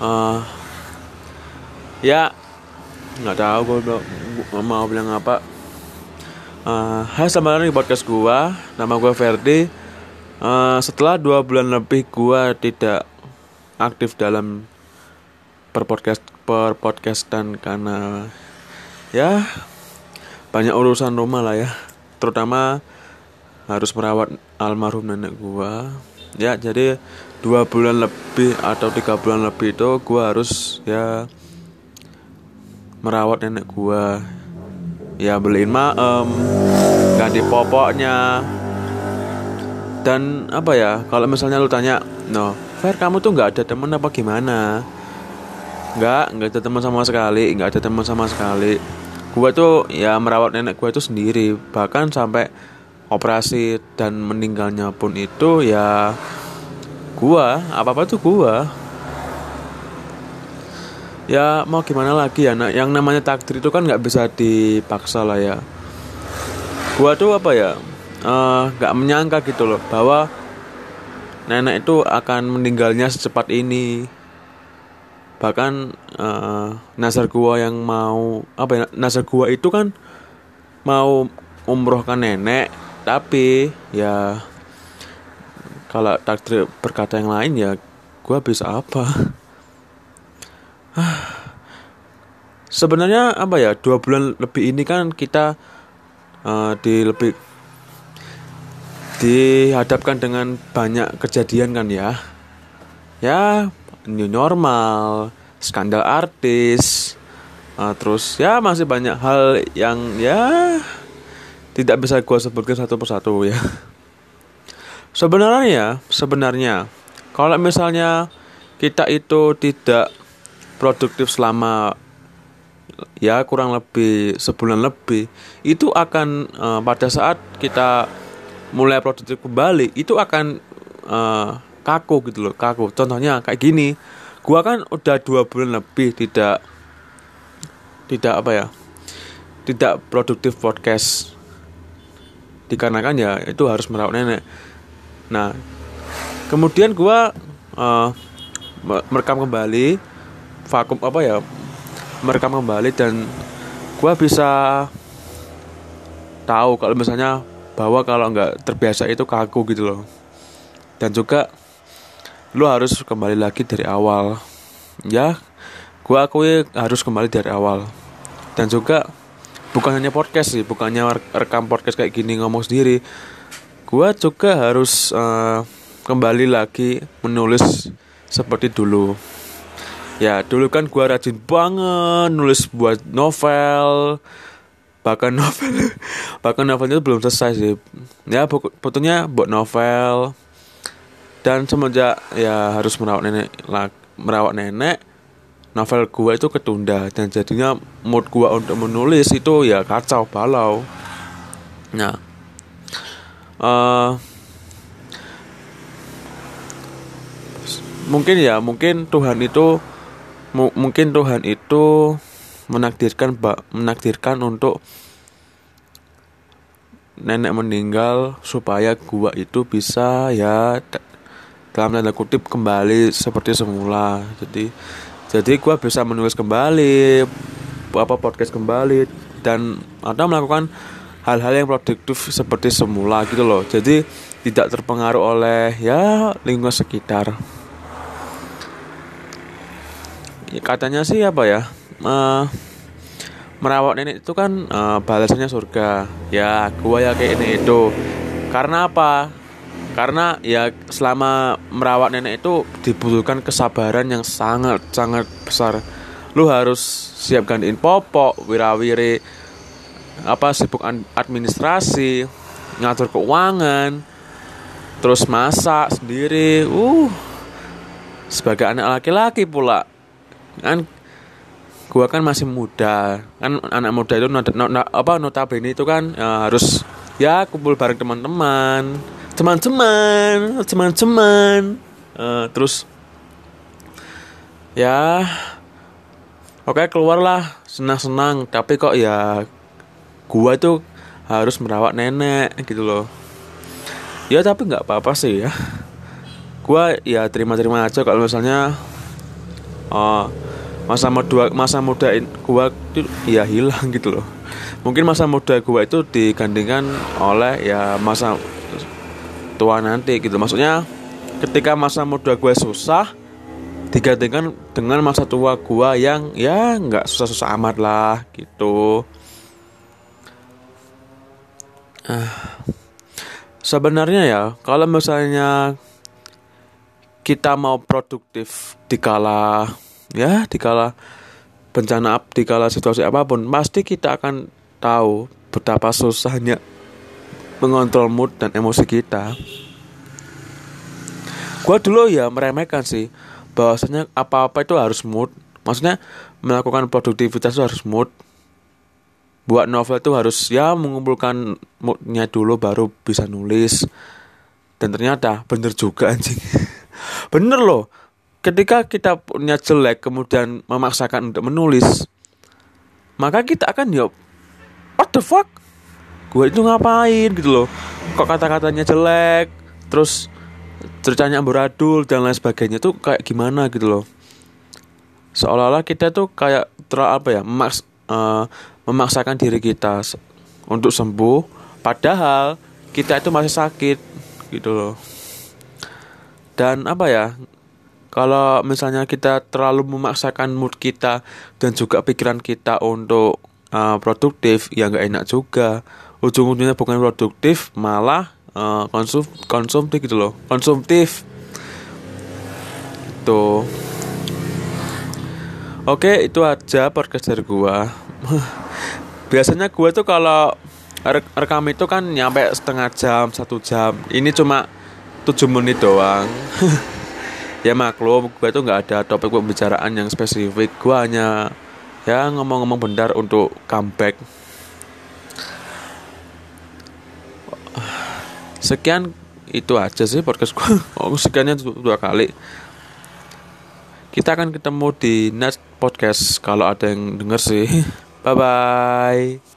uh, ya nggak tahu gue mau bilang apa. Uh, Hai selamat datang di podcast gue nama gue Ferdi. Uh, setelah dua bulan lebih gue tidak aktif dalam per podcast per podcast dan karena ya banyak urusan rumah lah ya. Terutama harus merawat almarhum nenek gue ya jadi dua bulan lebih atau tiga bulan lebih itu gue harus ya merawat nenek gua. Ya beliin maem ganti popoknya. Dan apa ya kalau misalnya lu tanya no Fer kamu tuh nggak ada teman apa gimana? Nggak nggak ada teman sama sekali nggak ada teman sama sekali. Gua tuh ya merawat nenek gua itu sendiri. Bahkan sampai operasi dan meninggalnya pun itu ya gua apa apa tuh gua. Ya mau gimana lagi ya nah, yang namanya takdir itu kan nggak bisa dipaksa lah ya. Gua tuh apa ya eh, nggak uh, menyangka gitu loh bahwa nenek itu akan meninggalnya secepat ini. Bahkan uh, nasar gua yang mau apa ya nasar gua itu kan mau umrohkan nenek tapi ya kalau takdir berkata yang lain ya gua bisa apa? Sebenarnya apa ya dua bulan lebih ini kan kita uh, di lebih dihadapkan dengan banyak kejadian kan ya, ya new normal, skandal artis, uh, terus ya masih banyak hal yang ya tidak bisa gue sebutkan satu persatu ya. Sebenarnya, sebenarnya kalau misalnya kita itu tidak produktif selama ya kurang lebih sebulan lebih itu akan uh, pada saat kita mulai produktif kembali itu akan uh, kaku gitu loh kaku contohnya kayak gini gua kan udah dua bulan lebih tidak tidak apa ya tidak produktif podcast dikarenakan ya itu harus merawat nenek. Nah kemudian gua uh, merekam kembali vakum apa ya merekam kembali dan gue bisa tahu kalau misalnya bahwa kalau nggak terbiasa itu kaku gitu loh. Dan juga lo harus kembali lagi dari awal. Ya gue akui harus kembali dari awal. Dan juga bukan hanya podcast sih bukannya rekam podcast kayak gini ngomong sendiri. Gue juga harus uh, kembali lagi menulis seperti dulu. Ya dulu kan gua rajin banget nulis buat novel. Bahkan novel bahkan novelnya belum selesai sih. Ya fotonya buat novel. Dan semenjak ya harus merawat nenek merawat nenek novel gua itu ketunda dan jadinya mood gua untuk menulis itu ya kacau balau. Nah uh, mungkin ya mungkin Tuhan itu mungkin Tuhan itu menakdirkan menakdirkan untuk nenek meninggal supaya gua itu bisa ya dalam tanda kutip kembali seperti semula. Jadi jadi gua bisa menulis kembali apa podcast kembali dan atau melakukan hal-hal yang produktif seperti semula gitu loh. Jadi tidak terpengaruh oleh ya lingkungan sekitar. Ya, katanya sih apa ya uh, merawat nenek itu kan uh, balasannya surga. Ya gua ya kayak ini itu. Karena apa karena ya selama merawat nenek itu dibutuhkan kesabaran yang sangat sangat besar. Lu harus siap gantiin popok wirawiri apa sibuk administrasi ngatur keuangan terus masak sendiri. Uh sebagai anak laki-laki pula kan gua kan masih muda. Kan anak muda itu not, not, not, apa notabene itu kan ya, harus ya kumpul bareng teman-teman teman-teman teman-teman. Uh, terus ya oke keluarlah. Senang-senang. Tapi kok ya gua itu harus merawat nenek gitu loh. Ya tapi nggak apa-apa sih ya. Gua ya terima-terima aja kalau misalnya uh, masa muda masa muda gua itu ya hilang gitu loh. Mungkin masa muda gua itu digandingkan oleh ya masa tua nanti gitu. Maksudnya ketika masa muda gue susah digandingkan dengan masa tua gua yang ya nggak susah-susah amat lah gitu. Uh, sebenarnya ya kalau misalnya kita mau produktif di kala ya dikala bencana dikala situasi apa pun pasti kita akan tahu betapa susahnya mengontrol mood dan emosi kita. Gue dulu ya meremehkan sih bahwasanya apa-apa itu harus mood. Maksudnya melakukan produktivitas itu harus mood. Buat novel itu harus ya mengumpulkan moodnya dulu baru bisa nulis. Dan ternyata bener juga anjing. Bener loh. Ketika kita punya jelek kemudian memaksakan untuk menulis maka kita akan ya what the fuck gue itu ngapain? Gitu loh. Kok kata-katanya jelek? Terus ceritanya amburadul dan lain sebagainya. Tuh kayak gimana gitu loh. Seolah-olah kita tuh kayak ter apa ya memaks uh, memaksakan diri kita untuk sembuh padahal kita itu masih sakit gitu loh. Dan apa ya kalau misalnya kita terlalu memaksakan mood kita dan juga pikiran kita untuk uh, produktif ya nggak enak juga ujung-ujungnya bukan produktif malah uh, konsum konsumtif gitu loh. Konsumtif. Tuh oke itu aja podcast dari gua. Biasanya gua tuh kalau rekam itu kan nyampe setengah jam satu jam. Ini cuma tujuh menit doang. Ya maklum gue tuh nggak ada topik pembicaraan yang spesifik. Gue hanya ya ngomong-ngomong benar untuk comeback sekian itu aja sih podcast gue oh sekiannya dua kali. Kita akan ketemu di next podcast kalau ada yang denger sih. Bye bye